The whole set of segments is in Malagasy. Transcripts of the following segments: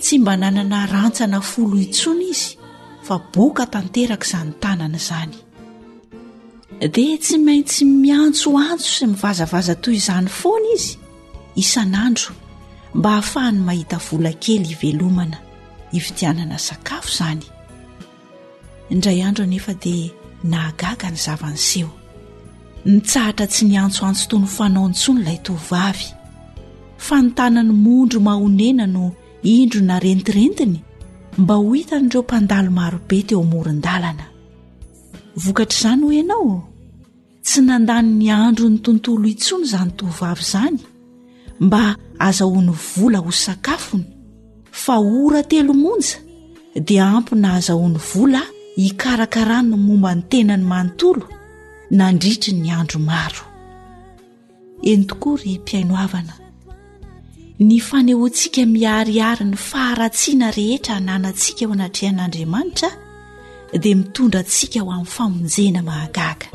Tsy mba nanana rantsana folo intsony izy fa boka tanteraka izany tanana izany. Dia tsy maintsy miantsoantso sy mivazavaza toy izany foana izy isan'andro mba hahafahany mahita vola kely hivelomana hividianana sakafo izany. Indray andro anefa dia nahagaga ny zava-niseho. Nitsahatra tsy niantsoantso toy ny fanao intsony ilay tovovavy, fa ny tanany mondro mahonena no indro narentirentiny mba ho hitan'ireo mpandalo marobe teo amoron-dalana. Vokatr'izany hoy ianao? Tsy nandany ny andron'ny tontolo intsony izany tovovavy izany mba azahoany vola ho sakafony fa ora telo monja dia ampy nahazahoany vola hikarakarany momba ny tenany manontolo nandritry ny andro maro. Eny tokoa ry mpihaino havana, ny fanehoantsika miharihary ny faharatsiana rehetra ananantsika eo anatrehan'Andriamanitra dia mitondra antsika ho amin'ny famonjena mahagaga.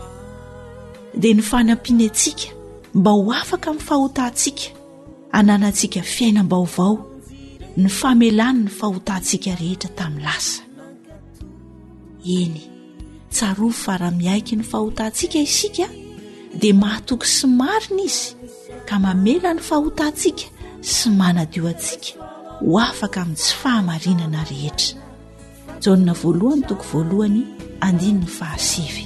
Dia ny fanampiany antsika mba ho afaka amin'ny fahotantsika, ananantsika fiainam-baovao, ny famelany ny fahotantsika rehetra tamin'ny lasa. Eny, tsarovy fa raha miaiky ny fahotantsika isika, dia mahatoky sy marina izy ka mamela ny fahotantsika sy manadio antsika ho afaka amin'ny tsy fahamarinana rehetra. Jaona voalohany toko voalohany andininy fahasivy.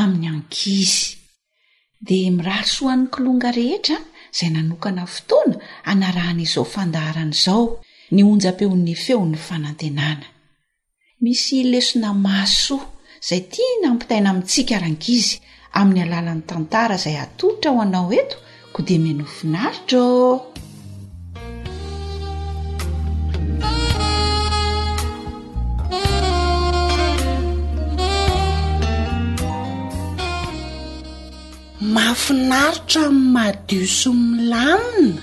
amin'ny ankizy. Dia mirary soa an'ny kilonga rehetra izay nanokana fotoana hanarahana izao fandaharana izao, ny onjam-peon'ny Feon'ny Fanantenana. Misy lesona mahasoa izay tiana hampitaina amintsika rankizy amin'ny alalan'ny tantara izay atolotra ho anao eto Ko dia menoa finaritra ô! Mahafinaritra amin'ny madio sy milamina.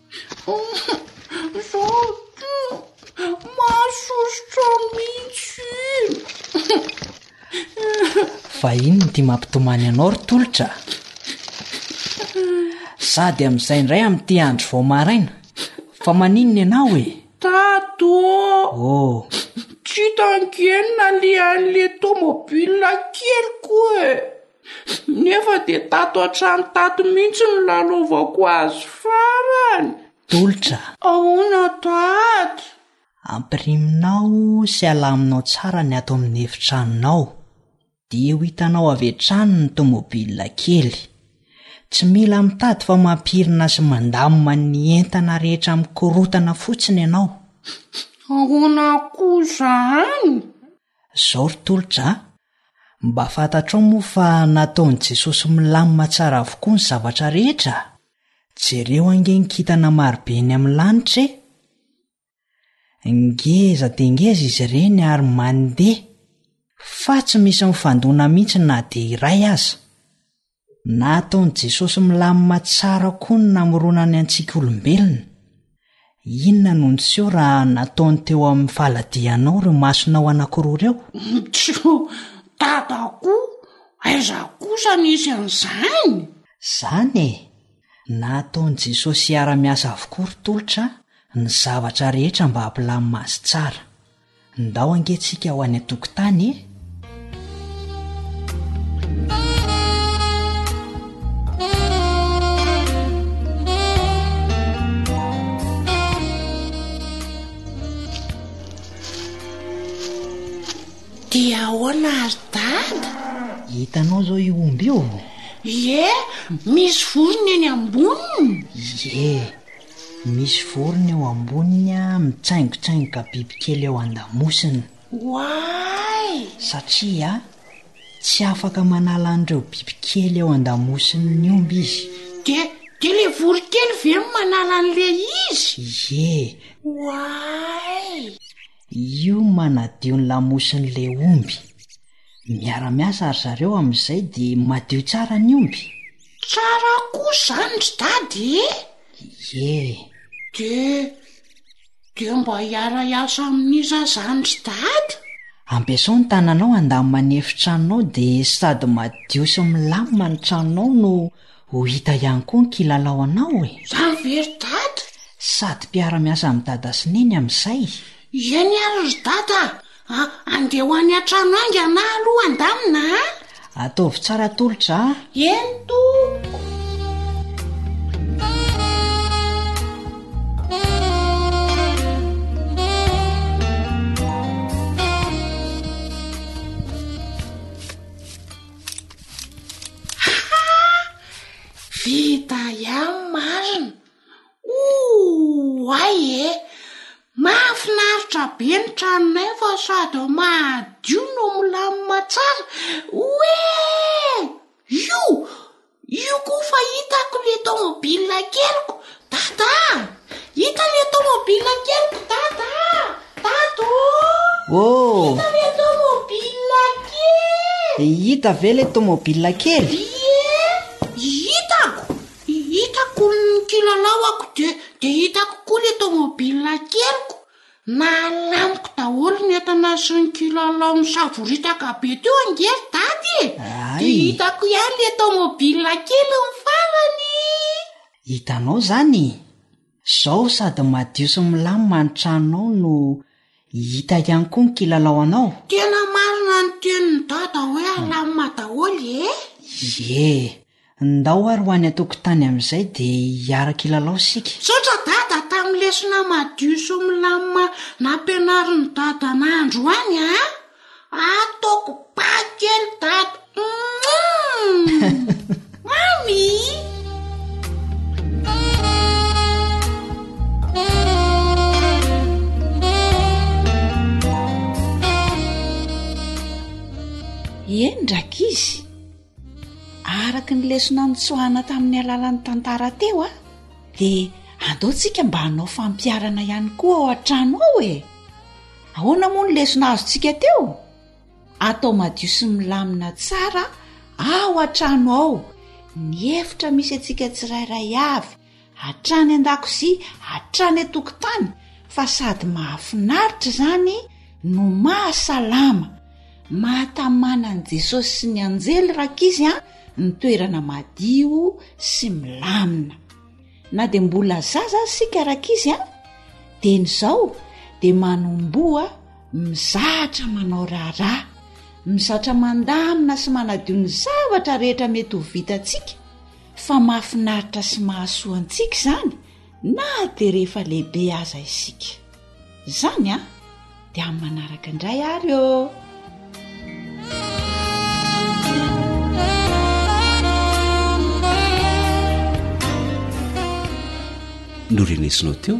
Mahasosotra mihitsy! Fa inona ity mampitomany anao ry Tolotra a? Sady amin'izay indray amin'ity andro vao maraina, fa maninona ianao e? Tato ô! Tsy hitangenina ny ain'ilay tômôbila keliko e! Nefa dia tato an-trano tato mihitsy no nilalaovako azy farany. Tolotra. Ahoana tato? Ampiriminao sy alaminao tsara ny ato amin'ny efitranonao, dia ho hitanao avy hatrany ny tomobilina kely. Tsy mila mitady fa mampirina sy mandamina ny entana rehetra mikorotana fotsiny ianao. Ahoana koa izany? Zao ry tolotra a! Mba fantatrao moa fa nataon'i Jesosy milamina tsara avokoa ny zavatra rehetra? Jereo ange ny kintana marobe eny amin'ny lanitra e! Ngeza dia ngeza izy ireny ary mandeha fa tsy misy mifandona mihitsy na dia iray aza. Nataon'i Jesosy milamina tsara koa ny namoronany antsika olombelona. Inona no niseho raha nataony teo amin'ny faladianao ireo masonao anankiroa ireo? Mtchou! Dadako, aiza kosa nisy an'izany? Izany e! Nataon'i Jesosy hiara-miasa avokoa ry tolotra ny zavatra rehetra mba hampilamina azy tsara. Ndao ange tsika ho any an-tokotany e! Dia ahoana ary dada? Hitanao izao io omby io? Ie, misy vorona eny amboniny. Ie. Misy vorona eo amboniny a, mitsaingotsaingoka bibikely eo an-damosina. Why? Satria tsy afaka manala an'ireo bibikely eo an-damosin'ny omby izy. De, de le voronkely ve no manala an'le izy? Ie. Why? Io manadio ny lamosin'le omby. Miara-miasa ry zareo amin'izay dia madio tsara ny omby. Tsara koa izany ry dady e! Ie. Dia, dia mba hiara-hiasa amin'iza izany ry dada? Ampiasao ny tananao handamina ny efitranonao dia sady madio sy milamina ny tranonao no ho hita ihany koa ny kilalaonao e! Izany ve ry dada? Sady mpiara-miasa amin'i dada sy neny amin'izay. Eny ary ry dada, A, andeha ho any an-trano haingana aloha andamina a! Ataovy tsara tolotra a! Eny tompoko! Vita ihany marina. Oay e! Mahafinaritra be ny tranonay fa sady mahadio no milamina tsara Oee! Io! Io koa fa hitako le tomobile keliko Dada a! Hita le tomobile keliko Dada a! Dada ô! Hita le tomobile kely! Hita ve le tomobile kely? Ie! Hitako! Hitako ny kilalaoko dia dia hitako koa ilay tomobilina keliko. Nalamiko daholo ny entana sy ny kilalao nisavoritaka be teo ange ry Dada e! Dia hitako ihany ilay tomobilina keliny farany! Hitanao izany? Izao sady madio sy milamina ny tranonao no hita ihany koa ny kilalao anao? Tena marina ny tenin'i Dada hoe alamina daholo e! Ie! Ndao ary ho any an-tokotany amin'izay dia hiara-kilalao isika. Tsotra Dada tamin'ny lesona madio sy milamina nampianarin'i Dada anah androany a! Ataoko paille kely tato. Mmm! Mamy! Eny, rankizy! Araka ny lesona nitsoahana tamin'ny alalan'ny tantara teo a, dia andao tsika mba hanao fampiarana ihany koa ao an-trano ao e. Ahoana moa ny lesona azontsika teo? Atao madio sy milamina tsara ao an-trano ao ny efitra misy antsika tsirairay avy. hatrany an-dakozia, hatrany an-tokotany fa sady mahafinaritra izany no mahasalama. Mahatamana an'i Jesosy sy ny anjely rankizy a, ny toerana madio sy milamina. Na dia mbola zaza aza isika rankizy a, dieny izao dia manomboha mizatra manao raharaha, mizatra mandamina sy manadio ny zavatra rehetra mety ho vitantsika, Fa mahafinaritra sy mahasoa antsika izany na dia rehefa lehibe aza isika. Izany an! Dia amin'ny manaraka indray ary ô! norenesinao teo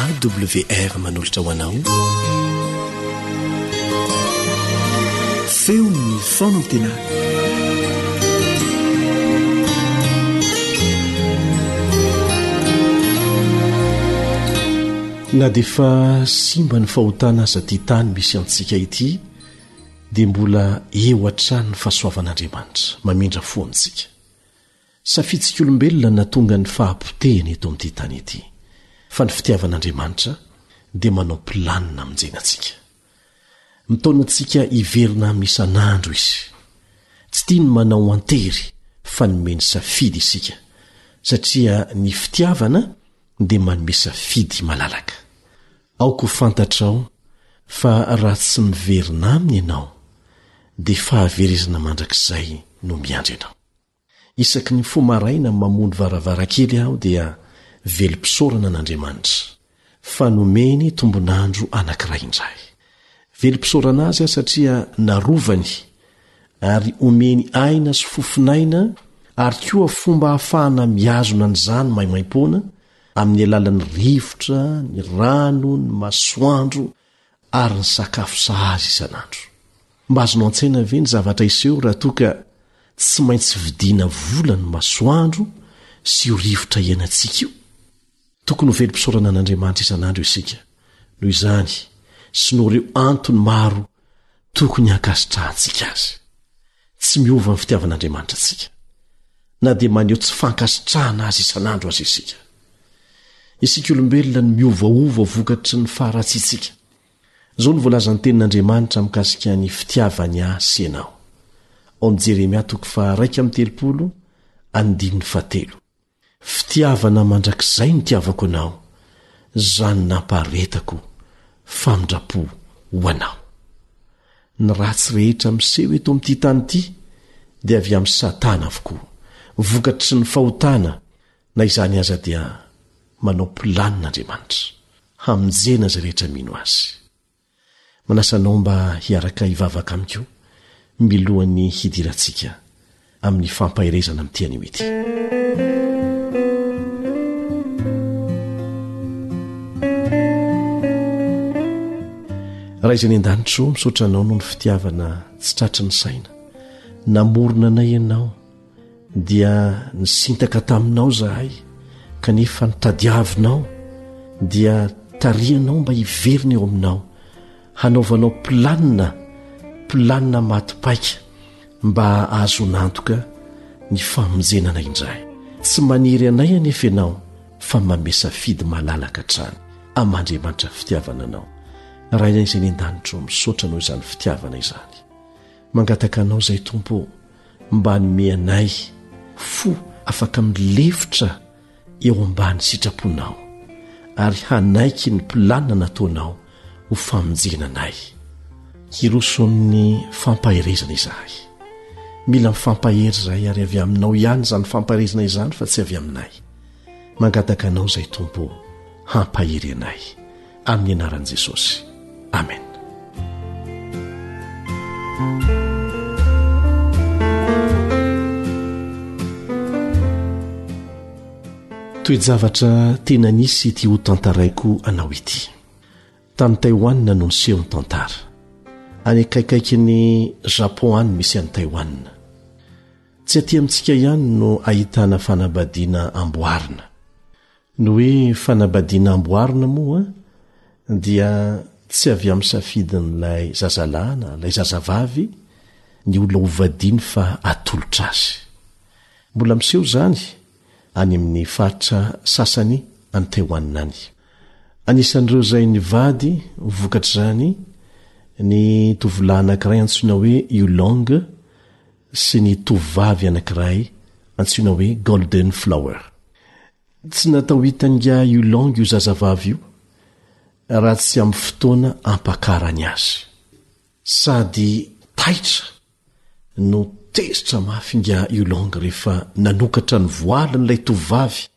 AWR manolotra ho anao feon'ny fonantenana na dia fa simba ny fahotana aza ty tany misy antsika ity dia mbola eo hatrany ny fahasoavan'andriamanitra mamindra foantsika Safitsik'olombelona no nahatonga ny fahapotehana eto amin'ity tany ity, fa ny fitiavan'Andriamanitra dia manao planina hamonjena antsika. Mitaona antsika hiverina Aminy isan'andro Izy. Tsy tiany manao ho an-tery fa nomeny safidy isika, satria ny fitiavana dia manome safidy malalaka. Aoka ho fantatrao fa raha tsy miverina Aminy ianao, dia fahaverezana mandrakizay no miandry anao. Isaky ny mifoha maraina mamondy varavarankely aho dia velom-pisaorana an'Andriamanitra fa nomeny tombon'andro anankiray indray. Velom-pisaorana Azy aho satria narovany ary omeny aina sy fofon'aina ary koa fomba ahafahana mihazona an'izany maimaimpoana amin'ny alalan'ny rivotra, ny rano, ny masoandro, ary ny sakafo sahaza isan'andro. Mba azonao an-tsaina ve ny zavatra hiseho raha toa ka tsy maintsy vidiana vola ny masoandro sy io rivotra iainantsika io? Tokony ho velom-pisaorana an'Andriamanitra isan'andro isika, noho izany sy noho ireo antony maro Tokony hankasitrahantsika azy. Tsy miova ny fitiavan'Andriamanitra antsika, na dia maneho tsy fankasitrahana azy isan'andro aza isika. Isika olombelona no miovaova vokatry ny faharatsiantsika. Izao no voalazan'ny Tenin'Andriamanitra mikasika ny fitiavany ahy sy ianao, ao amin'ny Jeremia toko faha iraika amby telopolo, andininy fahatelo. Fitiavana mandrakizay nitiavako anao, zany nampaharetako famindra-po ho anao. Ny ratsy rehetra miseho eto amin'ity tany ity dia avy amin'i Satana avokoa, vokatry ny fahotana, na izany aza dia manao planina Andriamanitra, hamonjena izay rehetra mino Azy. Manasa anao mba hiaraka hivavaka amiko milohan'ny hidirantsika amin'ny fampaherezana amin'ny tean'io ity. Ray izay any an-danitra ô, misaotra Anao noho ny fitiavana tsy tratry ny saina. Namorona anay Ianao. dia nisintaka taminao zahay kanefa nitadiavinao dia tarihanao mba hiverina eo aminao hanaovanao planina planina matipaika mba azonantoka ny famonjenana indray tsy maniry anay anefa ianao fa mamesa fidy malalaka trany amandriamanitra fitiavana anao rainay izay ny an-danitro misaotra anao izany fitiavana izany mangataka anao izay tompo mba hanome anay fo afaka milefitra eo ambany sitraponao ary hanaiky ny planina nataonao ho famonjena anay. Hiroso amin'ny fampaherezana izahay. Mila ny fampahery izahay ary avy aminao ihany izany fampaherezana izany fa tsy avy aminay. Mangataka anao izay Tompo o, hampahery anay. amin'ny anaran'i Jesosy. Amen. Toe-javatra tena nisy ity ho tantaraiko anao ity. Tany Taiwan no niseho ny tantara. Any akaikaikin'ny Japon any misy any Taiwan. Tsy aty amintsika ihany no ahitana fanabadiana amboarina. Ny hoe fanambadiana amboarina moa dia tsy avy amin'ny safidin'ilay zazalahy na ilay zazavavy ny olona hovadiany fa atolotra azy. Mbola miseho izany any amin'ny faritra sasany any Taiwan any. Anisan'ireo izay nivady ho vokatr'izany ny tovolahy anankiray antsoina hoe Yulong sy ny tovovavy anankiray antsoina hoe Golden Flower. Tsy natao hitan'ingahy Yu Long io zazavavy io raha tsy amin'ny fotoana ampakarany azy. Sady taitra no tezitra mafy ingahy Yu Long rehefa nanokatra ny voalin'ilay tovovavy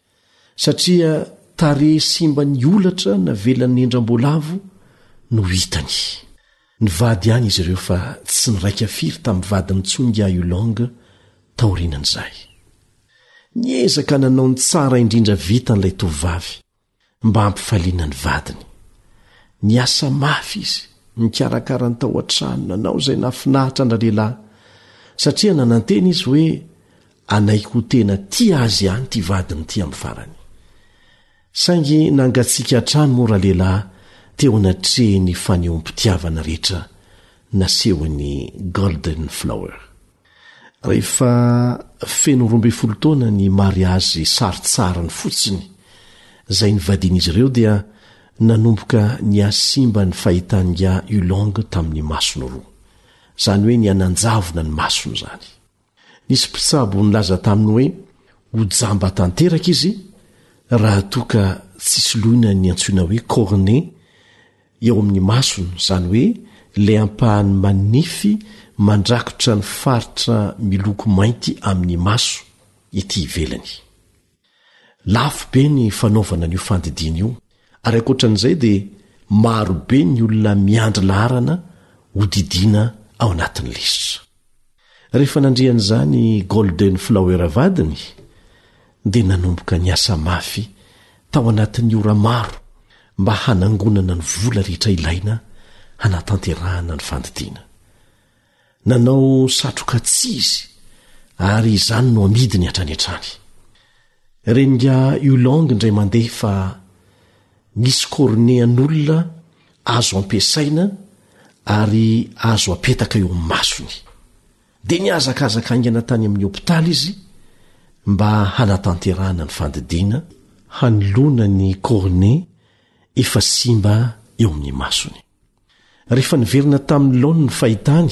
Satria tarehy simba niholatra navelan'ny endram-boalavo no hitany. Nivady ihany izy ireo fa tsy niraika firy tamin'ny vadin'i Tsunga Yulong taorianan'izay. Niezaka nanao ny tsara indrindra vitan'ilay tovovavy mba hampifaliana ny vadiny. Niasa mafy izy, nikarakara ny tao an-trano, nanao izay nahafinaritra an-dralehilahy, satria nanantena izy hoe Anaiky ho tena tia azy ihany ity vadiny ity amin'ny farany. Saingy nangatsiaka hatrany moa ralehilahy teo anatrehin'ny fanehoam-pitiavana rehetra nasehon'i Golden Flower. Rehefa feno roa ambin'ny folo taona ny mariazy sarotsariny fotsiny izay nivadian'izy ireo dia nanomboka nihasimba ny fahitan'ingahy Ulong tamin'ny masony roa. Izany hoe nihananjavona ny masony izany. Nisy mpitsabo nilaza taminy hoe ho jamba tanteraka izy raha toa ka tsy soloina ny antsoina hoe cornée eo amin'ny masony, izany hoe ilay ampahany manify mandrakotra ny faritra miloko mainty amin'ny maso ety ivelany. Lafo be ny fanaovana an'io fandidiana io ary ankoatra an'izay dia maro be ny olona miandry laharana ho didiana ao anatin'ny lisitra. Rehefa nandre an'izany i Golden Flower vadiny dia nanomboka niasa mafy tao anatin'ny ora maro mba hanangonana ny vola rehetra ilaina hanatanterahana ny fandidiana. Nanao satroka tsihy izy, ary izany no amidiny hatrany hatrany. Renin'Iahy Yulong indray mandeha fa misy cornet-an'olona azo ampiasaina ary azo apetaka eo amin'ny masony. Dia nihazakazaka haingana tany amin'ny hopitaly izy mba hanatanterahana ny fandidiana hanoloana ny cornet efa simba eo amin'ny masony. Rehefa niverina tamin'ny laoniny ny fahitany,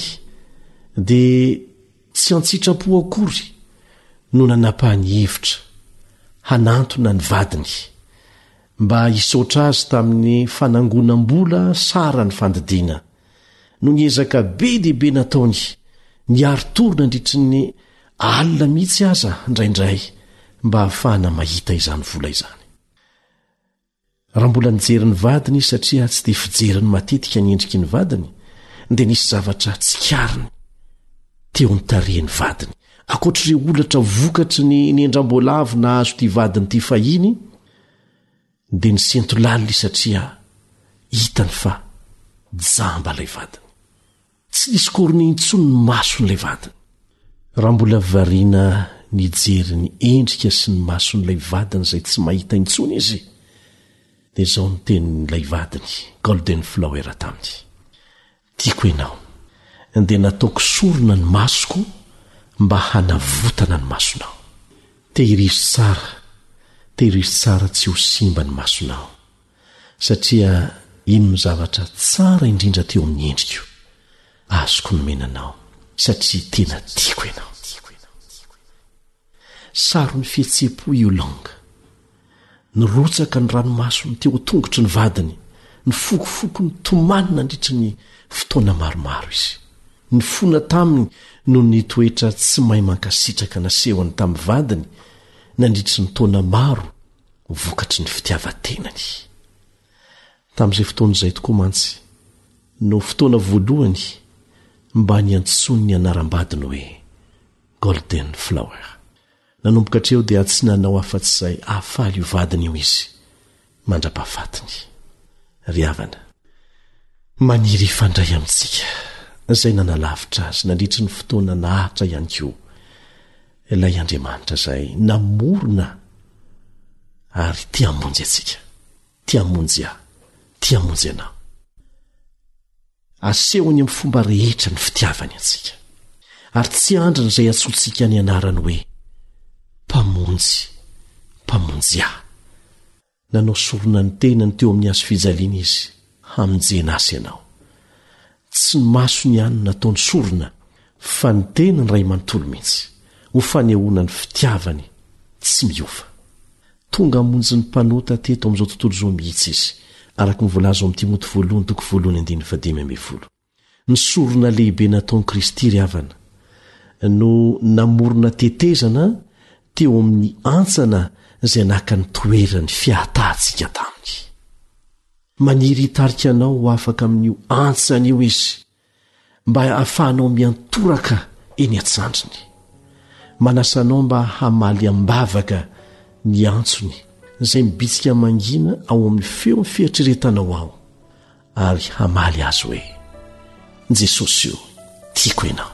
dia tsy an-tsitrapo akory no nanapahany hevitra hanantona ny vadiny mba hisaotra azy tamin'ny fanangonam-bola saharan'ny fandidiana, noho ny ezaka be dia be nataony niari-tory nandritry ny alina mihitsy aza indraindray mba hahafahana mahita izany vola izany. Raha mbola nijery ny vadiny izy satria tsy dia fijeriny matetika ny endriky ny vadiny, dia nisy zavatra tsikariny teo amin'ny tarehin'ny vadiny. Ankoatr'ireo holatra vokatry ny nendram-boalavo nahazo ity vadiny ity fahiny, dia nisento lalina izy satria hitany fa jamba ilay vadiny. Tsy nisy corne intsony ny mason'ilay vadiny. Raha mbola variana nijery ny endrika sy ny mason'ilay vadiny izay tsy mahita intsony izy, dia izao ny tenin'ilay vadiny, Golden Flower taminy, Tiako ianao, dia nataoko sorona ny masoko mba hanavotana ny masonao. Tehirizo tsara, tehirizo tsara tsy ho simba ny masonao. Satria iny no zavatra tsara indrindra teo amin'ny endriko. Azoko nomena anao satria tena tiako ianao. Saron'ny fihetseham-po i Yulong. Nirotsaka ny ranomasony teo an-tongotry ny vadiny. Ny fokofokony tomany nandritry ny fotoana maromaro izy. Nifona taminy noho ny toetra tsy mahay mankasitraka nasehony tamin'ny vadiny nandritry ny taona maro vokatry ny fitiavan-tenany. Tamin'izay fotoana izay tokoa mantsy no fotoana voalohany mba niantsoany ny anaram-badiny hoe Golden Flower. Nanomboka hatreo dia tsy nanao afa-tsy izay hahafaly io vadiny io izy mandra-pahafatiny. Ry havana, maniry hifandray amintsika izay nanalavitra azy nandritry ny fotoana naharitra ihany koa Ilay Andriamanitra izay namorona ary te hamonjy antsika, te hamonjy ahy, te hamonjy anao. Asehony amin'ny fomba rehetra ny fitiavany antsika, ary tsy andriny izay antsointsika ny anarany hoe Mpamonjy, Mpamonjy ahy. Nanao sorona ny tenany teo amin'ny hazo fijaliana izy hamonjena azy ianao. Tsy ny masony ihany no nataony sorona fa ny tenany iray manontolo mihitsy, ho fanehoana ny fitiavany tsy miova. Tonga hamonjy ny mpanota teto amin'izao tontolo izao mihitsy izy, araka ny voalaza ao amin'ny Timoty voalohany toko voalohany andininy fahadimy ambin'ny folo. Ny sorona lehibe nataon'i Kristy, ry havana, no namorona tetezana teo amin'ny antsana izay naka ny toeran'ny fihatahantsika taminy. Maniry hitarika anao ho afaka amin'io antsana io izy, mba hahafahanao miantoraka eny an-tsandriny. Manasa anao mba hamaly am-bavaka ny antsony, izay mibitsika mangina ao amin'ny feon'ny fieritreretanao ao. Ary hamaly azy hoe, Jesosy o, tiako ianao.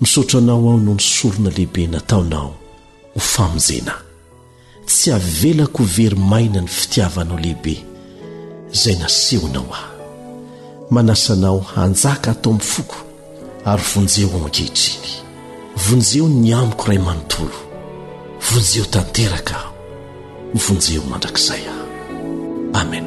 Misaotra anao aho noho ny sorona lehibe nataonao ho famonjena ahy. Tsy avelako ho very maina ny fitiavanao lehibe izay nasehonao ahy. Manasa anao hanjaka ato amin'ny foko. Ary vonjeo aho ankehitriny. Vonjeo ny amiko Ray manontolo. Vonjeo tanteraka aho. Vonjeo mandrakizay aho. Amen.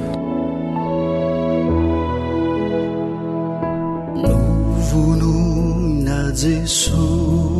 Novonoina Jesoa.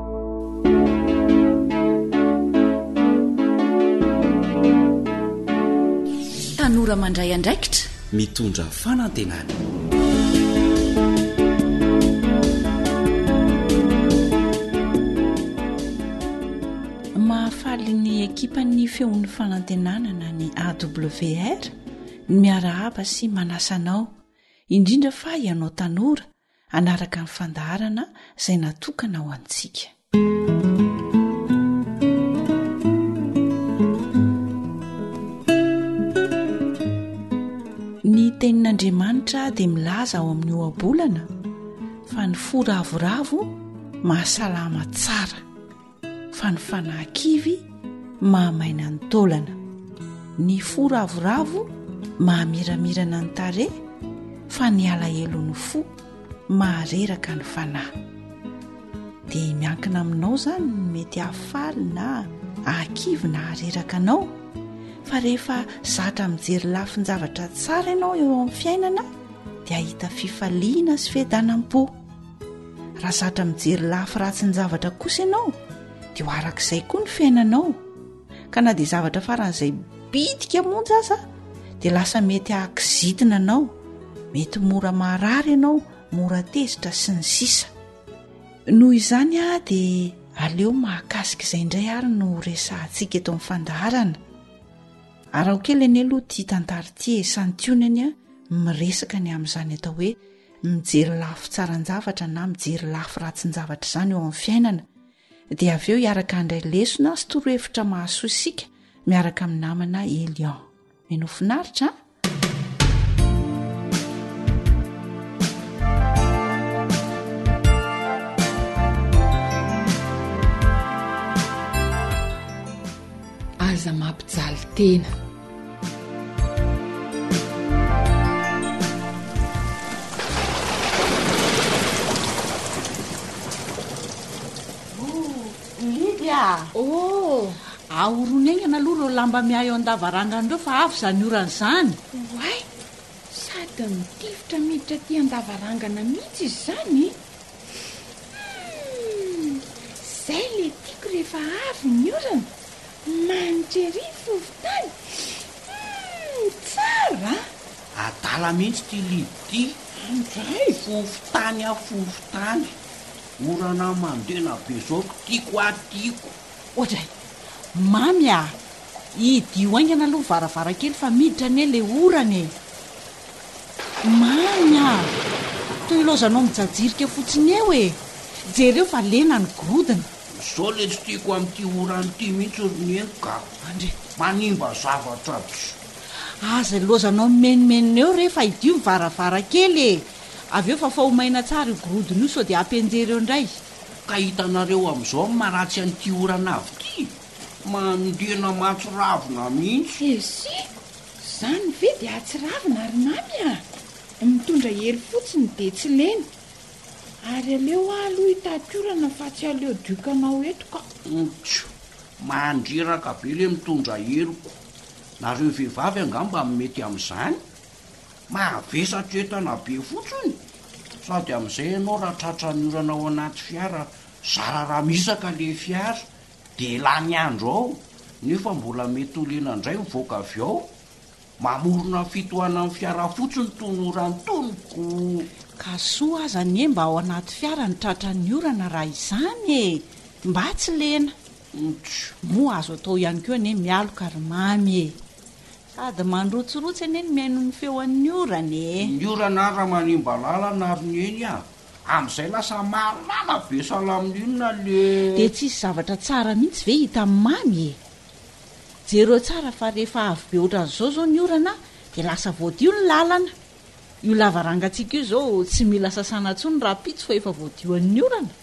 Tanora mandray andraikitra, mitondra fanantenana. Mahafaly ny ekipan'ny Feon'ny Fanantenana na ny AWR ny miarahaba sy manasa anao, indrindra fa ianao tanora, hanaraka ny fandaharana izay natokana ho antsika. Ny tenin'Andriamanitra dia milaza ao amin'ny ohabolana fa ny fo ravoravo mahasalama tsara. fa ny fanahy kivy mahamaina ny taolana ny fo ravoravo mahamiramirana ny tare fa ny alahelon'ny fo mahareraka ny fanahy dia miankina aminao izany ny mety hahafaly na ahakivy na hareraka anao fa rehefa zatra mijery lafin-javatra tsara ianao eo amin'ny fiainana dia hahita fifaliana sy fedanam-po raha zatra mijery lafy ratsy ny zavatra kosa ianao dia ho arak'izay koa ny fiainanao ka na dia zavatra faran'izay bitika monjy aza dia lasa mety hahakizitina anao mety mora maharary ianao mora tezitra sy ny sisa noho izany ah dia aleo mahakasika izay indray ary no resahantsika eto amin'ny fandaharana araho kely anie aloha tia tantarity e santionany a miresaka ny amin'izany atao hoe mijery lafy tsaran-javatra na mijery lafy ratsin-javatra izany eo amin'ny fiainana dia avy eo hiaraka handray lesona sy torohevitra mahasoa isika miaraka amin'ny namana Elion. Mino finaritra Aza mampijaly tena. Ahorony aingana aloha ireo lamba miahy eo an-davarangana ireo fa avy izany orana izany. Oay, sady mitifitra miditra aty an-davarangana mihitsy izany. Hmm, zay le tiako rehefa avy ny orana. Mahantra ery fofo tany. Humm tsara a! Adala mihitsy ity lidy ity. Andray! Fofo tany a fofo tany. Orana mandena be zao ko tiako a tiako. Oadray! Mamy a! Hidio haingana aloha varavarankely fa miditra anie le orana e! Mamy a! Toy ilaozanao mijajirika fotsiny eo e! Jereo fa lena ny gorodona. Zao le tsy tiako amty orany ty mintsy ry neniko ka. Andre. Manimba zavatra aby zao. Aza ilaozanao mimenomenona eo re fa hidio ny varavarakely e! Avy eo fafao maina tsara io gorodona io sao dia hampianjera eo ndray. Ka hitanareo amzao ny maharatsy anty orana avy ty? Mandena mahatsiravina mintsy. Esy! Zany ve dia atsiravina ry mamy a! Mitondra hery fotsiny dia tsy lena. Ary aleo aho aloha hitaky olana fa tsy aleo diokanao eto ka. Ontsa! Mandreraka be le mitondra heloka. Nareo vehivavy angamba no mety amin'izany? Mahavesatra entana be fotsiny. Sady amin'izay ianao raha tratran'ny orana ao anaty fiara, zara raha mihisaka le fiara, dia lany andro ao, nefa mbola mety ho lena indray mivoaka avy ao. Mamorona fitohanan'ny fiara fotsiny tony orany tony ko. Ka soa aza anie mba ao anaty fiara ny tratran'ny orana raha izany e! Mba tsy lena. Ouch. Moa azo atao ihany koa anie mialoka ry Mamy e! Sady mandrotsirotsy anie ny mihaino ny feon'ny orana e! Ny orana ary raha manimba lalana ary ny eny a! Amin'izay lasa malala be salamin'inona le. Dia tsisy zavatra tsara mihitsy ve hitan'i Mamy e! Jereo tsara fa rehefa avy be ohatran'izao izao ny orana dia lasa voadio ny lalana. Io lavarangantsika io izao tsy mila sasana intsony rahampitso fa efa voadioan'ny orana.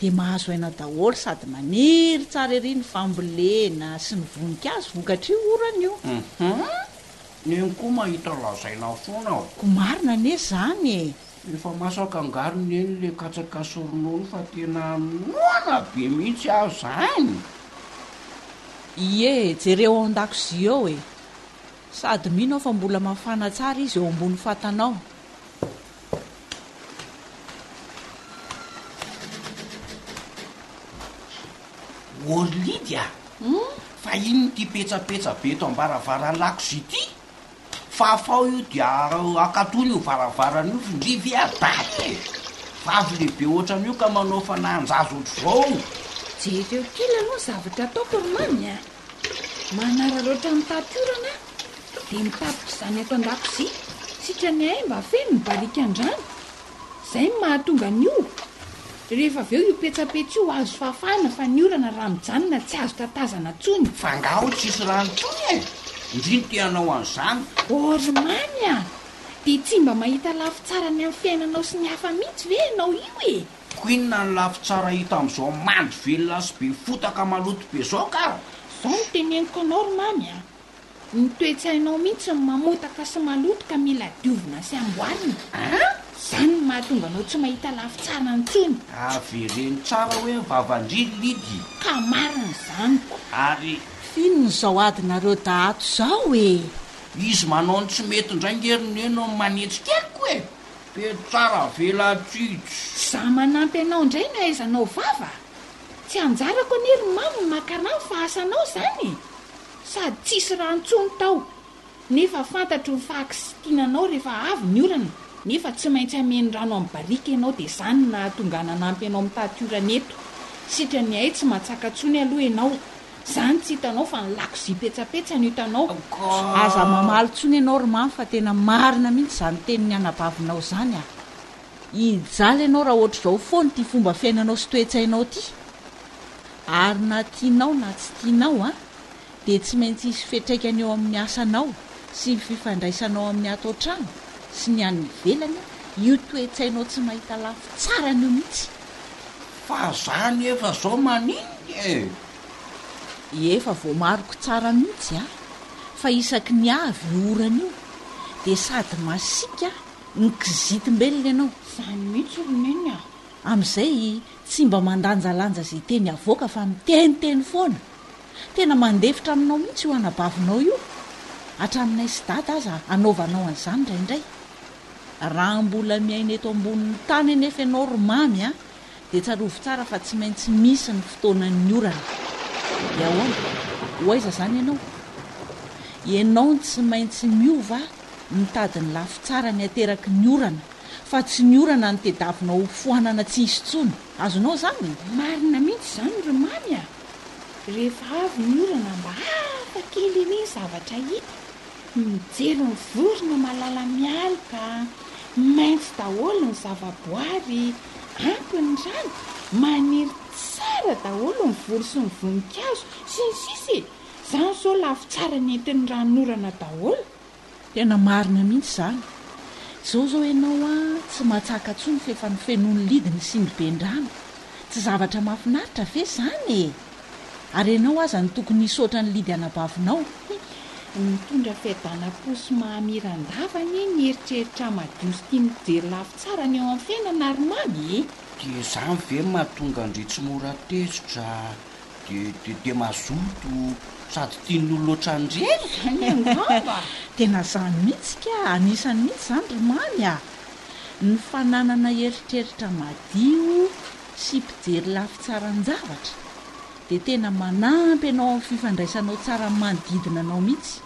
Dia mahazo aina daholo sady maniry tsara ery ny fambolena sy ny voninkazo vokatr'io orana io. Uhum, neny koa mahita lazaina foana aho. Koa marina anie izany e! Efa masaka angary neny le katsaka sy ronono fa tena noana be mihitsy aho zany. Ie, jereo ao an-dakozia ao e! Sady mino aho fa mbola mafana tsara izy eo ambony fatana ao. Ôrlidy a! Fa inona ity petsapetsa be eto am-baravaran'ny lakozia ity? Fahafao io dia akatony io varavarana io findria ve adala e! Vavy lehibe ohatran'io ka manao fanahin-jaza ohatr'izao! Jereo kely aloha ny zavatra ataoko ry Mamy a! Manararaotra ny taty orana aho dia mitatitra izany ato an-dakozia sitrany hahay mba feno ny barikan-drano Izay no mahatonga an'io. Rehefa avy eo io petsapetsa io azo fafana fa ny orana raha mijanona tsy azo tatazana intsony. Fa angaha hoy tsisy rano intsony e? Ndrii te hanao an'izany. Oh ry Mamy a! Dia tsy mba mahita lafy tsara ny amin'ny fiainanao sy ny hafa mihitsy ve ianao io e? Ko inona ny lafy tsara hita amin'izao mandry velona sy be fotaka maloto be izao kah? Izao no teneniko anao ry Mamy a! Ny toe-tsainao mihitsy no mamotaka sy maloto ka mila diovina sy amboarina. An! Izany no mahatonga anao tsy mahita lafy tsara intsony. Avereno tsara hoe vavan-dry Lidy. Ka marina izany. Ary. F'inona izao adinareo Dahato izao e! Izy manao ny tsy mety indray nge ry Neno no manetsika aiko e! Be tsara avela atsy. Za manampy anao indray ny ahaizanao vava. Tsy anjarako anie ry Mamy ny maka rano fa asanao izany e! Sady tsisy rano tsony tao nefa fantatro ny fahakisitinanao refa avy ny orana nefa tsy maintsy ameno rano amin'ny barika enao de zany no nahatonga nanampy anao mitaty orana eto sitrany ahy tsy matsaka tsony aloha enao zany tsy hitanao fa ny lakozia petsapetsa no hitanao aza mamaly tsony enao ry mamy fa tena marina mintsy zany tenin'ny anabavinao zany a hijaly enao raha otrzao fona ty fomba fiainanao sy toetsainao ty Ary na tianao na tsy tianao an, dia tsy maintsy hisy fiatraikany eo amin'ny asanao sy ny fifandraisanao amin'ny ato an-trano sy ny any ivelany an, io toe-tsainao tsy mahita lafy tsarany io mihitsy. Fa zany efa zao maninona e? Efa voamariko tsara mihitsy an, fa isaky ny avy io orana io dia sady masiaka no kizitim-belona ianao. Zany mihitsy ry Neny a! Amin'izay Tsy mba mandanjalanja izay teny avoaka fa miteniteny foana. Tena mandefitra aminao mihitsy io anabavinao io. Hatraminay sy dada aza anaovanao an'izany indraindray. Raha mbola miaina eto ambonin'ny tany anefa ianao ry Mamy a, dia tsarovy tsara fa tsy maintsy misy ny fotoanan'ny orana. Dia ahoana? Ho aiza izany ianao? Ianao no tsy maintsy miova mitady ny lafy tsarany ateraky ny orana. fa tsy ny orana no tedavina ho foanana tsy hisy intsony. Azonao izany? Marina mihitsy izany ry Mamy a! Rehefa avy ny orana mba hafa kely ery ny zavatra hita, mijery ny vorona malala mialoka, maitso daholo ny zavaboary, ampy ny rano, maniry tsara daholo ny voly sy ny voninkazo, sy ny sisa e! Izany izao lafy tsara nentin'ny ranon'orana daholo. Tena marina mihitsy izany. Izao izao ianao an, tsy matsaka tsony f'efa nofenoin'ny lidy ny siniben-drano. Tsy zavatra mafinaritra ve izany e! Ary ianao aza no tokony hisaotra ny lidy anabavinao. Hi, mitondra fiadanam-po sy mahamiran-dava anie ny eritreritra madio sy tia mijery lafy tsara ny eo amin'ny fiainana ry Mamy e! Dia izany ve no mahatonga an-dry tsy mora tezitra Dia dia mazoto sady tian'ny olona ohatran'i Reny izany angamba. Tena izany mihitsy ka, anisany mihitsy izany ry Mamy a! Ny fananana eritreritra madio sy mpijery lafy tsaran-javatra dia tena manampy anao amin'ny fifandraisanao tsara amin'ny manodidina anao mihitsy.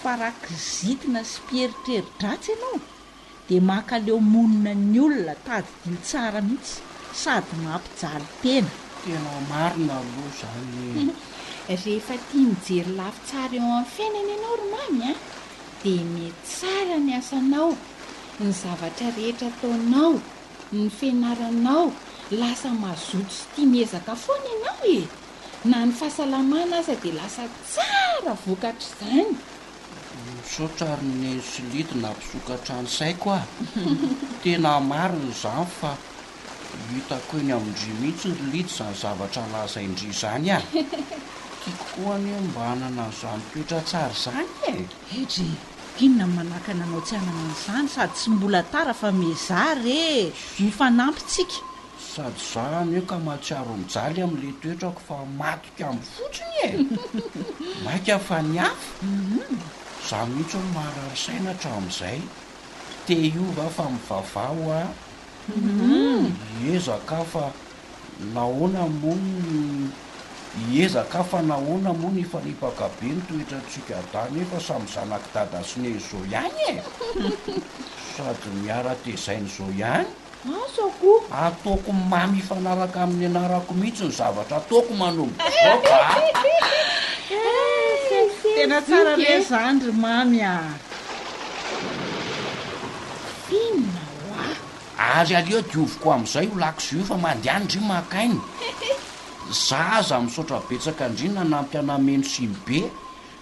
Fa raha kizitina sy mpieritreri-dratsy ianao dia mankaleo monina ny olona tadidio tsara mihitsy sady mampijaly tena. Tena marina aloha zany e. Rehefa tia mijery lafy tsara eo amin'ny fiainana ianao ry Mamy a! dia mety tsara ny asanao, ny zavatra rehetra ataonao, ny fianaranao, lasa mazoto sy tia miezaka foana ianao e! Na ny fahasalamana aza dia lasa tsara vokatr'izany. Misaotra ary Neny sy Lidy nampisokatra ny saiko ah! Tena marina izany fa hitako eny amin-dry mihitsy ry Lidy izany zavatra lazain-dry izany ah! Tiako koa anie ny mba hanana an'izany toetra tsara izany e! He dry! Inona no manakana anao tsy hanana an'izany? Sady tsy mbola tara fa miezaha re e! Mifanampy tsika! Sady za anie ka mahatsiaro mijaly amin'ilay toetrako fa maty Mpiamby fotsiny e! Maika fa ny hafa? Za mihitsy hono marary saina hatramin'izay. Te hiova aho fa mivavaha hoa. Hiezaka aho fa nahoana moa ny Hiezaka aho fa nahoana moa ny hifanipaka be ny toetrantsika dahy nefa samy zanak'i Dada sy Neny Zo ihany e! Sady miara-tezain'i Zo ihany. asako. Ataoko mamy hifanaraka amin'ny anarako mihitsy ny zavatra ataoko manomboka izao ka a! Tena tsara be izany ry Mamy a! Finina hoa! Ary aleo dioviko amin'izay io laksa io fa mandehana ndry maka aina! Za aza misaotra betsaka ndry nanampy anah Meno sy ny be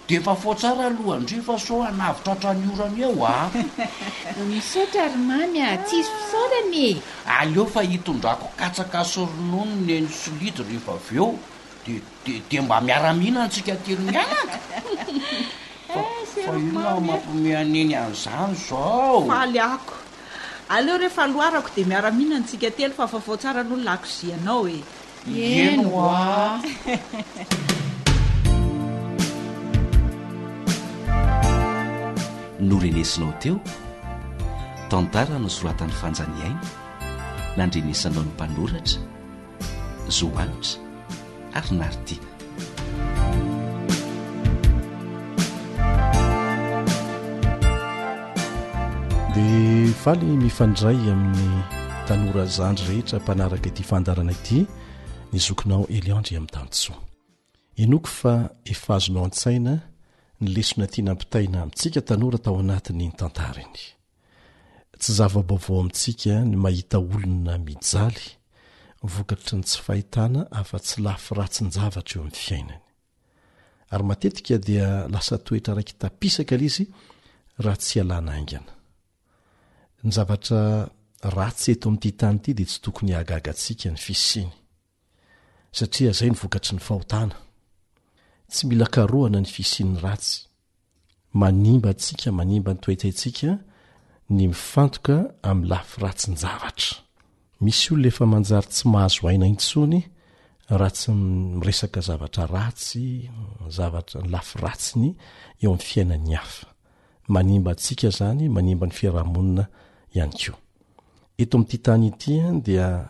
Dia efa fao tsara aloha andrio fa sao hanavotra hatrany orana eo a! Misaotra ry Mamy a! Tsy hisy fisaorana e! Aleo fa hitondrako katsaka sy ronono neny solidy rehefa avy eo dia dia dia mba miara-mihinana antsika telo mianaka! Fa fa inona mampihomehy an'i Neny an'izany izao? Faly ako! Aleo rehefa loarako dia miara-mihinana antsika telo fa efa fao tsara aloha ny lakozianao e! Eny hoaa. Norenesinao teo, tantara nosoratan'i Fanja Niaina, nandrenesanao ny mpanoratra, Zohanitra ary Naritina. dia faly mifandray amin'ny tanora zandry rehetra mpanaraka ity fandarana ity ny zokinao eliandry amin'ny tansoa enoko fa efa azonao an-tsaina ny lesona tiana mpitaina amintsika tanora tao anatin'ny tantarany Tsy zava-baovao amintsika ny mahita olona mijaly vokatry ny tsy fahitana afa-tsy lafy ratsin-javatra eo amin'ny fiainany. Ary matetika dia lasa toetra raiki-tapisaka ilay izy raha tsy ialana haingana. Ny zavatra ratsy eto amin'ity tany ity dia tsy tokony hahagaga antsika ny fisiany. satria zay ny vokatry ny fahotana. Tsy mila karohana ny fisian'ny ratsy. Manimba antsika, manimba ny toetsaintsika ny mifantoka amin'ny lafy ratsin-javatra. Misy olona efa manjary tsy mahazo aina intsony raha tsy miresaka zavatra ratsy, zavatra, ny lafy ratsiny eo amin'ny fiainan'ny hafa. Manimba antsika zany, manimba ny fiarahamonina ihany koa. Eto amin'ity tany ity dia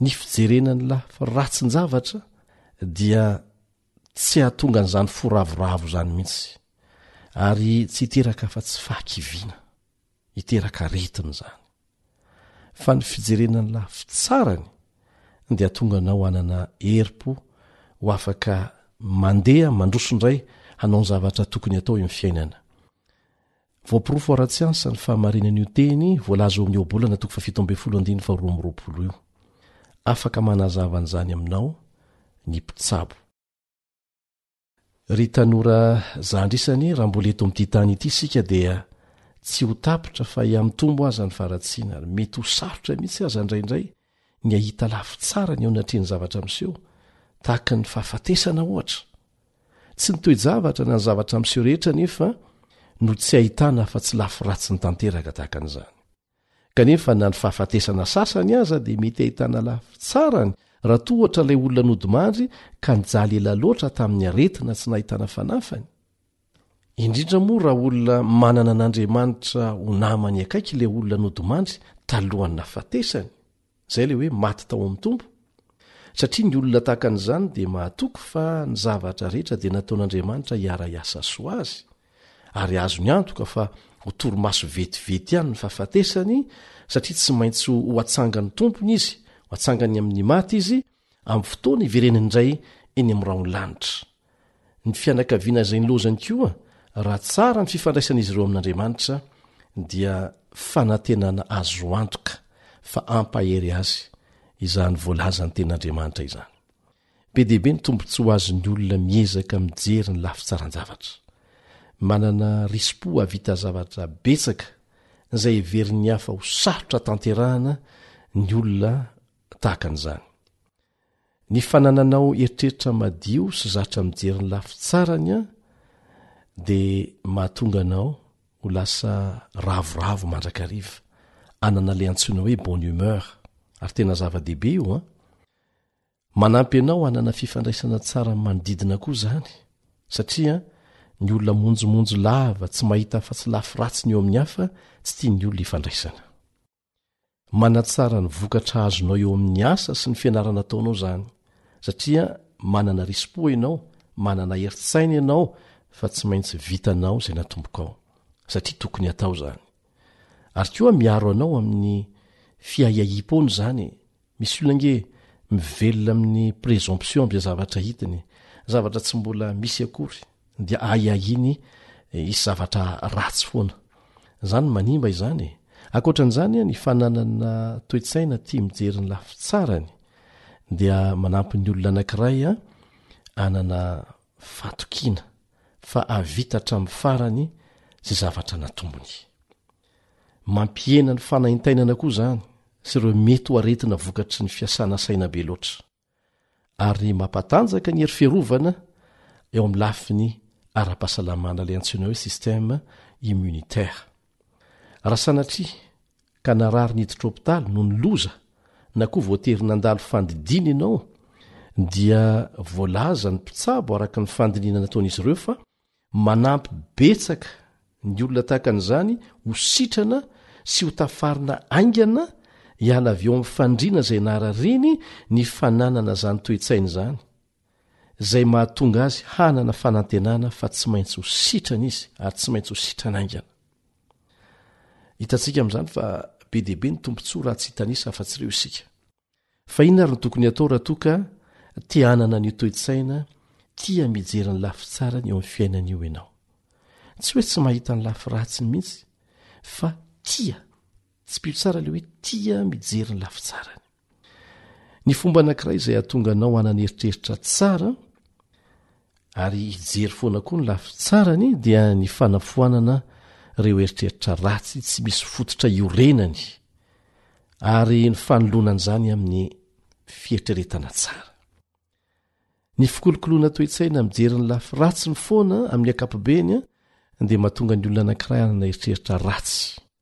ny fijerena ny lafy ratsin-javatra dia tsy hahatonga an'izany fo ravoravo izany mihitsy ary tsy hiteraka afa-tsy fahakiviana hiteraka aretina izany fa ny fijerena ny lafy tsarany dia tonga anao hanana herim-po ho afaka mandeha mandroso indray hanao ny zavatra tokony atao eo amin'ny fiainana Voaporofo ara-tsiansa ny fahamarinan'io teny voalaza ao amin'ny Ohabolana toko fahafito ambin'ny folo andininy faharoa amby roapolo io. Afaka manazava an'izany aminao ny mpitsabo. Ry tanora zandrisany, raha mbola eto amin'ity tany ity isika dia tsy ho tapitra fa hiamitombo aza ny faharatsiana ary mety ho sarotra mihitsy aza indraindray ny hahita lafy tsara ny eo anatrehan'ny zavatra miseho, tahaka ny fahafatesana ohatra. Tsy ny toe-javatra na ny zavatra miseho rehetra anefa no tsy ahitana afa-tsy lafy ratsiny tanteraka tahaka an'izany. Kanefa na ny fahafatesana sasany aza dia mety ahitana lafy tsarany raha toa ohatra ilay olona nodimandry ka nijaly ela loatra tamin'ny aretina tsy nahitana fanafany. indrindra moa raha olona manana an'Andriamanitra ho namany akaiky ilay olona nodimandry talohan'ny nafatesany, izay ilay hoe maty tao amin'ny Tompo, satria ny olona tahaka an'izany dia mahatoky fa ny zavatra rehetra dia nataon'Andriamanitra hiara-hiasa soa azy, ary azony antoka fa ho torimaso vetivety ihany ny fahafatesany, satria tsy maintsy ho atsangan'ny Tompony izy, ho atsangany amin'ny maty izy, amin'ny fotoana hivereny indray eny amin'ny rahon'ny lanitra. Ny fianakaviana izay nilozany koa, raha tsara ny fifandraisan'izy ireo amin'Andriamanitra, dia fanantenana azo antoka fa hampahery azy izany voalazan'ny Tenin'Andriamanitra izany. Be dia be ny tombontsoa azon'ny olona miezaka mijery ny lafy tsaran-javatra. Manana risi-po hahavita zavatra betsaka izay heverin'ny hafa ho sarotra tanterahana ny olona tahaka an'izany. Ny fanananao eritreritra madio sy zatra mijery ny lafy tsarany an, dia mahatonga anao ho lasa ravoravo mandrakariva, hanana ilay antsoina hoe bonne humeur, ary tena zava-dehibe io an! Manampy anao hanana fifandraisana tsara amin'ny manodidina koa izany, satria ny olona monjomonjo lava tsy mahita afa-tsy lafy ratsiny eo amin'ny hafa tsy tian'ny olona ifandraisana. Manatsara ny vokatra azonao eo amin'ny asa sy ny fianarana ataonao izany, satria manana risi-po ianao, manana herin-tsaina ianao fa tsy maintsy vitanao izay natombokao, satria tokony hatao izany. Ary koa miaro anao amin'ny fiahiahiam-pony izany Misy olona ange mivelona amin'ny présomption am'zay zavatra hitiny, zavatra tsy mbola misy akory dia ahiahiany hisy zavatra ratsy foana. Zany manimba izany e! Ankoatran'izany ny fananana toe-tsaina tia mijery ny lafy tsarany dia manampy ny olona anankiray hanana fatokiana fa hahavita hatramin'ny farany izay zavatra natombony. Mampihena ny fanaintainana koa izany sy ireo mety ho aretina vokatry ny fiasana saina be loatra. Ary mampatanjaka ny hery fiarovana eo amin'ny lafiny ara-pahasalamana ilay antsoina hoe système immunitaire. Raha sanatria ka narary niditra hopitaly noho ny loza na koa voatery nandalo fandidiana ianao dia voalaza ny mpitsabo araka ny fandinihana nataon'izy ireo fa Manampy betsaka ny olona tahaka an'izany ho sitrana sy ho tafarina haingana hiala avy eo amin'ny fandriana izay naharariany ny fananana izany toe-tsaina izany, izay mahatonga azy hanana fanantenana fa tsy maintsy ho sitrana izy ary tsy maintsy ho sitrana haingana. Hitantsika amin'izany fa be dia be ny tombontsoa raha tsy hitanisa afa-tsy ireo isika. Fa inona ary no tokony hatao raha toa ka te hanana an'io toe-tsaina tia mijery ny lafy tsarany eo amin'ny fiainana io ianao? Tsy hoe tsy mahita ny lafy ratsiny mihitsy fa tia, tsipio tsara ilay hoe tia mijery ny lafy tsarany. Ny fomba anankiray izay hahatonga anao hanana eritreritra tsara ary hijery foana koa ny lafy tsarany dia ny fanafoanana ireo eritreritra ratsy tsy misy fototra iorenany ary ny fanoloana an'izany amin'ny fieritreretana tsara ny fikolokoloana toetsaina mijery ny lafy ratsy ny foana amin'ny ankapobeny dia mahatonga ny olona anankiray anana eritreritra ratsy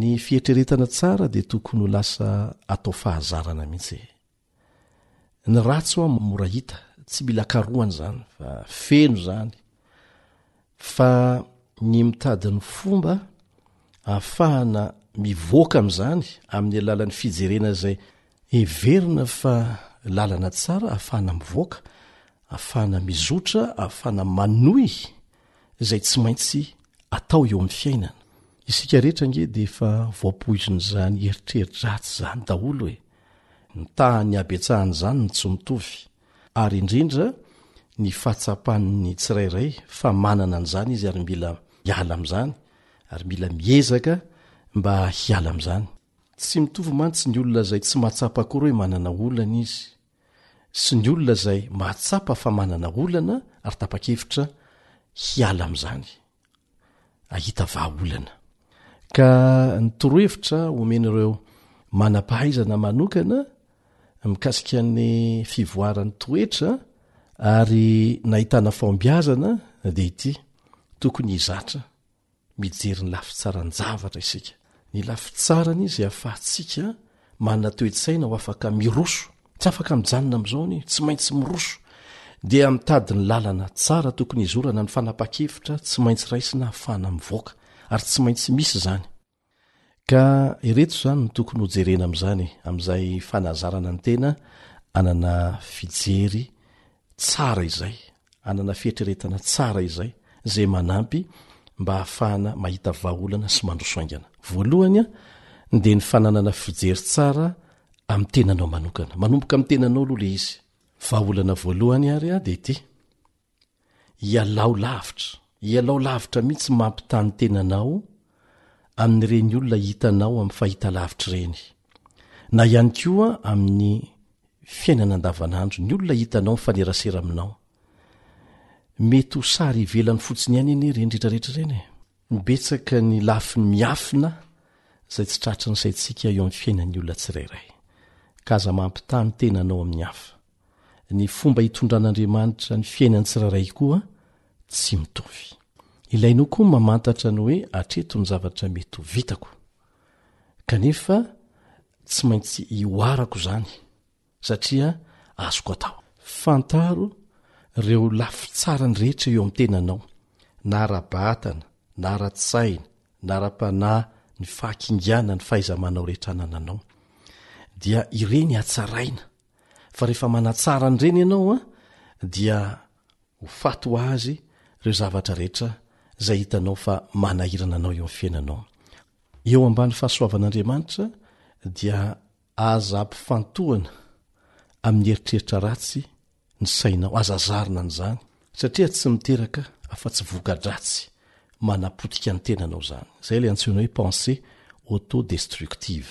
Ny fieritreretana tsara dia tokony ho lasa atao fahazarana mihitsy e. Ny ratsy hoa mora hita, tsy mila karohana izany fa feno izany fa ny mitady ny fomba ahafahana mivoaka amin'izany amin'ny alalan'ny fijerena izay heverina fa lalana tsara ahafahana mivoaka, ahafahana mizotra, ahafahana manohy izay tsy maintsy atao eo amin'ny fiainana. Isika rehetra ange dia efa voapoizin'izany eritreri-dratsy izany daholo e! Ny tahan'ny habetsahan'izany no tsy mitovy, ary indrindra ny fahatsapan'ny tsirairay fa manana an'izany izy ary mila miala amin'izany, ary mila miezaka mba hiala amin'izany. Tsy mitovy mantsy ny olona izay tsy mahatsapa akory hoe manana olana izy, sy ny olona izay mahatsapa fa manana olana ary tapa-kevitra hiala amin'izany, hahita vahaolana. Ka ny torohevitra omen'ireo manam-pahaizana manokana mikasika ny fivoaran'ny toetra ary nahitana fahombiazana dia ity, Tokony hizatra. mijery ny lafy tsaran-javatra isika. Ny lafy tsarany izy ahafahantsika manana toe-tsaina ho afaka miroso, tsy afaka mijanona amin'izao anie, tsy maintsy miroso, dia mitady ny lalana tsara tokony hizorana ny fanapan-kevitra tsy maintsy raisina ahafahana mivoaka, ary tsy maintsy misy izany. Ka ireto izany no tokony ho jerena amin'izany e, amin'izay fanazarana ny tena, hanana fijery tsara izay, hanana fieritreretana tsara izay, izay manampy mba hahafahana mahita vahaolana sy mandroso haingana. Voalohany a, dia ny fananana fijery tsara amin'ny tenanao manokana. Manomboka amin'ny tenanao aloha ilay izy. Vahaolana voalohany ary a, dia ity. Ialao lavitra, ialao lavitra mihitsy mampitaha ny tenanao amin'ireny olona hitanao amin'ny fahitalavitra ireny, na ihany koa amin'ny fiainana andavanandro, ny olona hitanao mifanerasera aminao. Mety ho sary ivelany fotsiny ihany anie ireny rehetra rehetra ireny e! Betsaka ny lafiny miafina izay tsy tratry ny saintsika eo amin'ny fiainan'ny olona tsirairay, ka aza mampitaha ny tenanao amin'ny hafa. ny fomba hitondran'Andriamanitra ny fiainan'ny tsirairay koa tsy mitovy. Ilaina eo koa ny mamantatra ny hoe hatreto ny zavatra mety ho vitako, kanefa tsy maintsy ihoarako izany satria azoko atao. Fantaro ireo lafitsarany rehetra eo amin'ny tenanao, na ara-batana, na ara-tsaina, na ara-panahy, ny fahakingana, ny fahaiza-manao rehetra anananao, dia ireny hatsaraina fa rehefa manatsara an'ireny ianao a dia ho faty ho azy ireo zavatra rehetra izay hitanao fa manahirana anao eo amin'ny fiainanao eo ambany fahasoavan'andriamanitra dia aza ampifantohana amin'ny eritreritra ratsy ny sainao aza zarina an'izany satria tsy miteraka afa-tsy voka-dratsy manapotika ny tenanao izany izay ilay antsoina hoe pensée autodestructive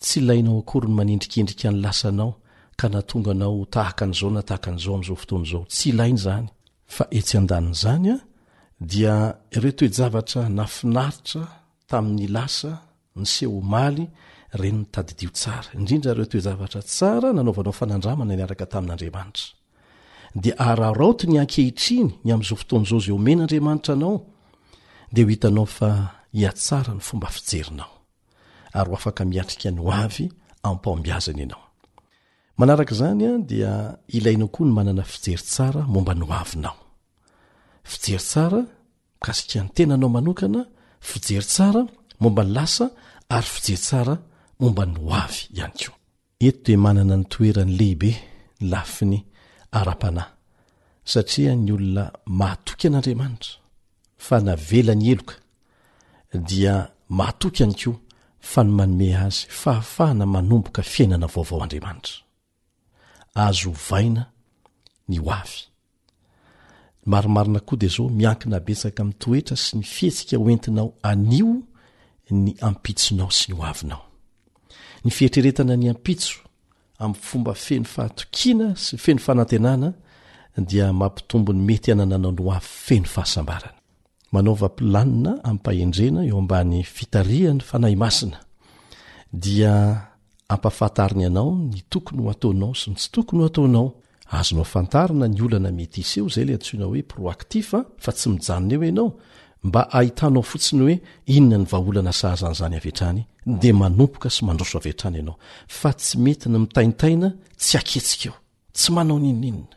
Tsy ilainao akory ny manendrikendrika ny lasanao ka nahatonga anao ho tahaka an'izao na tahaka an'izao amin'izao fotoana izao. Tsy ilaina izany. Fa etsy an-danin'izany, dia ireo toe-javatra nahafinaritra tamin'ny lasa, niseho omaly, ireny tadidio tsara, indrindra ireo toe-javatra tsara nanaovanao fanandramana niaraka tamin'Andriamanitra. Dia araraoty ny ankehitriny, ny amin'izao fotoana izao izay omen'Andriamanitra anao, dia ho hitanao fa hihatsara ny fomba fijerinao. ary ho afaka miatrika ny hoavy am-pahombiazana ianao. Manaraka izany dia ilainao koa ny manana fijery tsara momba ny hoavinao. Fijery tsara mikasika ny tenanao manokana, fijery tsara momba ny lasa ary fijery tsara momba ny hoavy ihany koa. Eto dia manana ny toerany lehibe ny lafiny ara-panahy, satria ny olona mahatoky an'Andriamanitra fa navelany heloka dia mahatoky ihany koa fa ny manome azy fahafahana manomboka fiainana vaovao Andriamanitra. Azo ovaina ny ho avy. Ny marimarina koa dia izao, miankina betsaka amin'ny toetra sy ny fihetsika hoentinao anio ny ampitsonao sy ny hoavinao. Ny fieritreretana ny ampitso amin'ny fomba feno fahatokiana sy feno fanantenana dia mampitombo ny mety hanananao ny hoavy feno fahasambarana. manaova planina amim-pahendrena eo ambany fitarihan'ny Fanahy Masina, dia ampahafantariny anao ny tokony ho ataonao sy ny tsy tokony ho ataonao. Azonao fantarina ny olana mety hiseho, izay ilay antsoina hoe proactif, fa tsy mijanona eo ianao mba hahitanao fotsiny hoe inona ny vahaolana sahaza an'izany avy hatrany, dia manomboka sy mandroso avy hatrany ianao, fa tsy mety ny mitaintaina tsy aketsika eo, tsy manao n'inon'inona.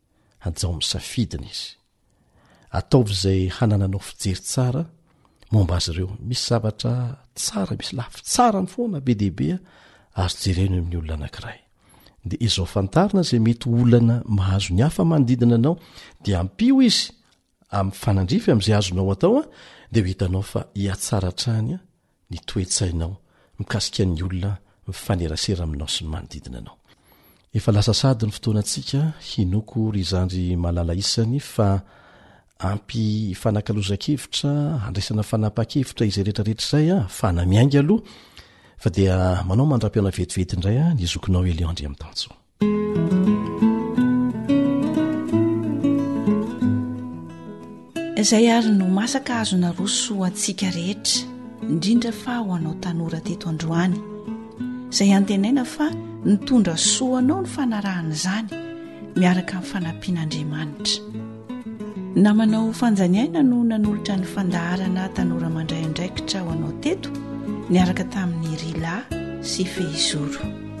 Hajao amin'ny safidiny izy. Ataovy izay hanananao fijery tsara momba azy ireo. Misy zavatra tsara, misy lafy tsarany foana be dia be azo jerena eo amin'ny olona anankiray. Dia izao fantarina izay mety olana mahazo ny hafa manodidina anao, dia ampio izy amin'ny fanandrify amin'izay azonao atao, dia ho hitanao fa hihatsara hatrany ny toe-tsainao mikasika ny olona mifanerasera aminao sy ny manodidina anao. Efa lasa sahady ny fotoanantsika, hinoako ry zandry malala isany fa ampy hifanakalozan-kevitra, handraisana fanapahan-kevitra izay rehetra rehetra izay aho fa na miainga aloha fa dia manao mandram-pihaona vetivety indray aho ny zokinao Elion Andriamitansoa. izay ary no masaka azo naroso ho antsika rehetra indrindra fa ho anao tanora teto androany izay hantenaina fa nitondra soanao ny fanarahana izany miaraka min'ny fanampian'andriamanitra namanao fanjaniaina no nanolotra ny fandaharana tanora mandray andraikitra ho anao teto niaraka tamin'ny rila sy fehizoro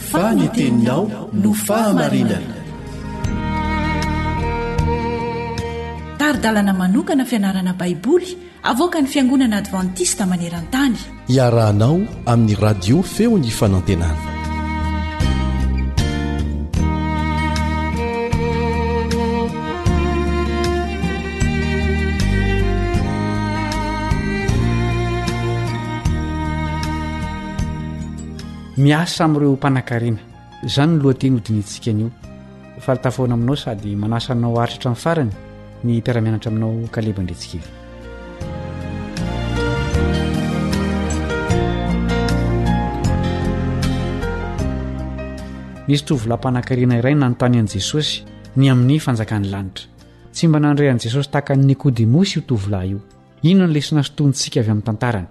fa ny teninao no fahamarinana taridalana manokana fianarana baiboly avoaka ny fiangonana advantista maneran-tany iarahanao amin'ny radio feo ny fanantenana Miasa amin'ireo mpanankarena. Izany no lohateny hodinihintsika anio. Falitafy foana aminao sady manasa anao haharitra hatramin'ny farany ny mpiara-mianatra aminao Kaleba Andretsikely. Nisy tovolahy mpanankarena iray nanontany an'i Jesosy ny amin'ny fanjakan'ny lanitra. Tsy mba nandre an'i Jesosy tahaka an'i Nikodemosy io tovolahy io. Inona no lesona sotomintsika avy amin'ny tantarany?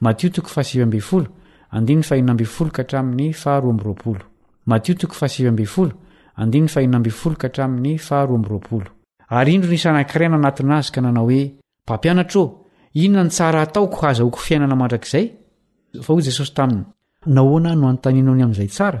Matio toko fahasivy ambin'ny folo, andininy fahenina ambin'ny folo ka hatramin'ny faharoa amby roapolo. Matio toko fahasivy ambin'ny folo, andininy fahenina ambin'ny folo ka hatramin'ny faharoa amby roapolo. Ary indro nisy anankiray nanatona azy ka nanao hoe, Mpampianatra ô, inona no tsara hataoko hahazahoako fiainana mandrakizay? Fa hoy Jesosy taminy, Nahoana no anontanianao ny amin'izay tsara?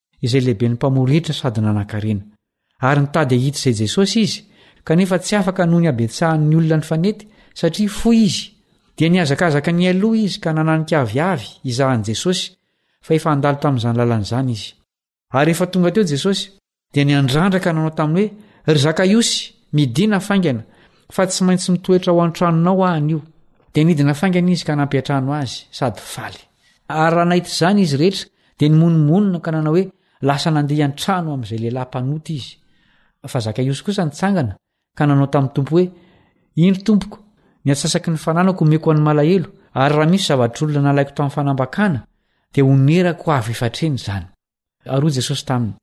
izay lehiben'ny mpamory hiditra sady nanankarena. Ary nitady hahita izay Jesosy izy, kanefa tsy afaka noho ny habetsahan'ny olona nifanety, satria fohy izy. Dia nihazakazaka nialoha izy ka nananika avy avy hizaha an'i Jesosy, fa efa handalo tamin'izany lalana izany izy. Ary rehefa tonga teo Jesosy, dia niandrandraka nanao taminy hoe, Ry Zakaiosy, midina faingana, fa tsy maintsy mitoetra ao an-tranonao aho anio. Dia nidina faingana izy ka nampiantrano azy, sady faly. Ary raha nahita izany izy rehetra, Dia nimonomonona ka nanao hoe, Lasa nandeha an-trano amin'izay lehilahy mpanota izy. Fa Zakaiosy kosa nitsangana ka nanao tamin'ny Tompo hoe, Indro Tompoko, ny atsasaky ny fananako omeko an'ny malahelo, ary raha misy zavatr'olona nalaiko tamin'ny fanambakana, dia honerako avo efatreno izany. Ary hoy Jesosy taminy,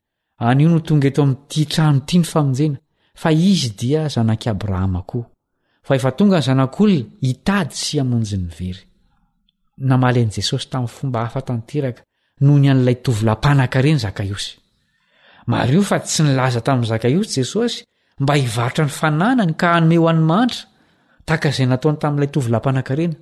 Anio no tonga eto amin'ity trano ity ny famonjena, fa izy dia zanak'i Abrahama koa, fa efa tonga ny zanak'olona hitady sy hamonjy ny very. Namaly an'i Jesosy tamin'ny fomba hafa tanteraka noho ny an'ilay tovolahy mpanankarena Zakaiosy. Mariho fa tsy nilaza tamin'i Zakaiosy Jesosy mba hivarotra ny fananany ka hanome ho an'ny mahantra, tahaka izay nataony tamin'ilay tovolahy mpanankarena.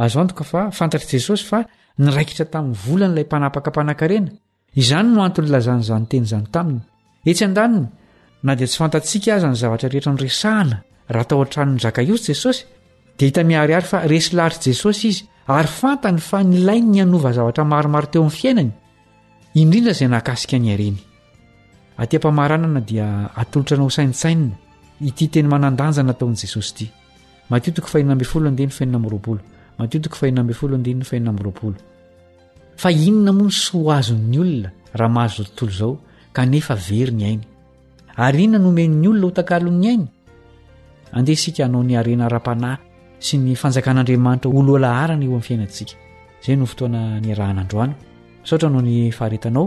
Azo antoka fa fantatr'i Jesosy fa niraikitra tamin'ny volan'ilay mpanapaka mpanankarena Izany no antony nilazany izany teny izany taminy. Etsy an-daniny, na dia tsy fantatsika aza ny zavatra rehetra noresahana raha tao an-tranon'i Zakaiosy Jesosy, dia hita miharihary fa resy lahatr'i Jesosy izy ary fantany fa nilainy ny hanova zavatra maromaro teo amin'ny fiainany, indrindra izay nahakasika ny hareny. Aty am-pamaranana dia atolotra anao hosaintsainina ity teny manan-danja nataon'i Jesosy ity. Matio toko fahenina ambin'ny folo andininy fahenina amby roapolo. Matio toko fahenina ambin'ny folo andininy fahenina amby roapolo. Fa inona moa ny soa azon'ny olona raha mahazo izao tontolo izao kanefa very ny ainy? Ary inona no omen'ny olona ho takalon'ny ainy? Andeha isika hanao ny harena ara-panahy sy ny fanjakan'Andriamanitra ho lohalaharana eo amin'ny fiainantsika. Izay no fotoana niarahana androany. Misaotra noho ny faharetanao.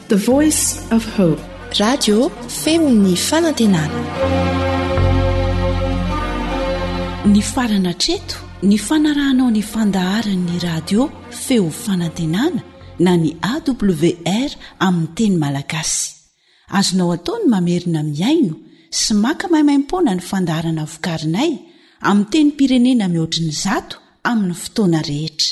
The Voice of Hope. Radio feon'ny fanantenana. Nifarana hatreto ny fanarahanao ny fandaharan'ny radio feo fanantenana na ny AWR amin'ny teny malagasy. Azonao atao ny mamerina mihaino sy maka maimaimpoana ny fandaharana vokarinay amin'ny tenim-pirenena mihoatry ny zato amin'ny fotoana rehetra.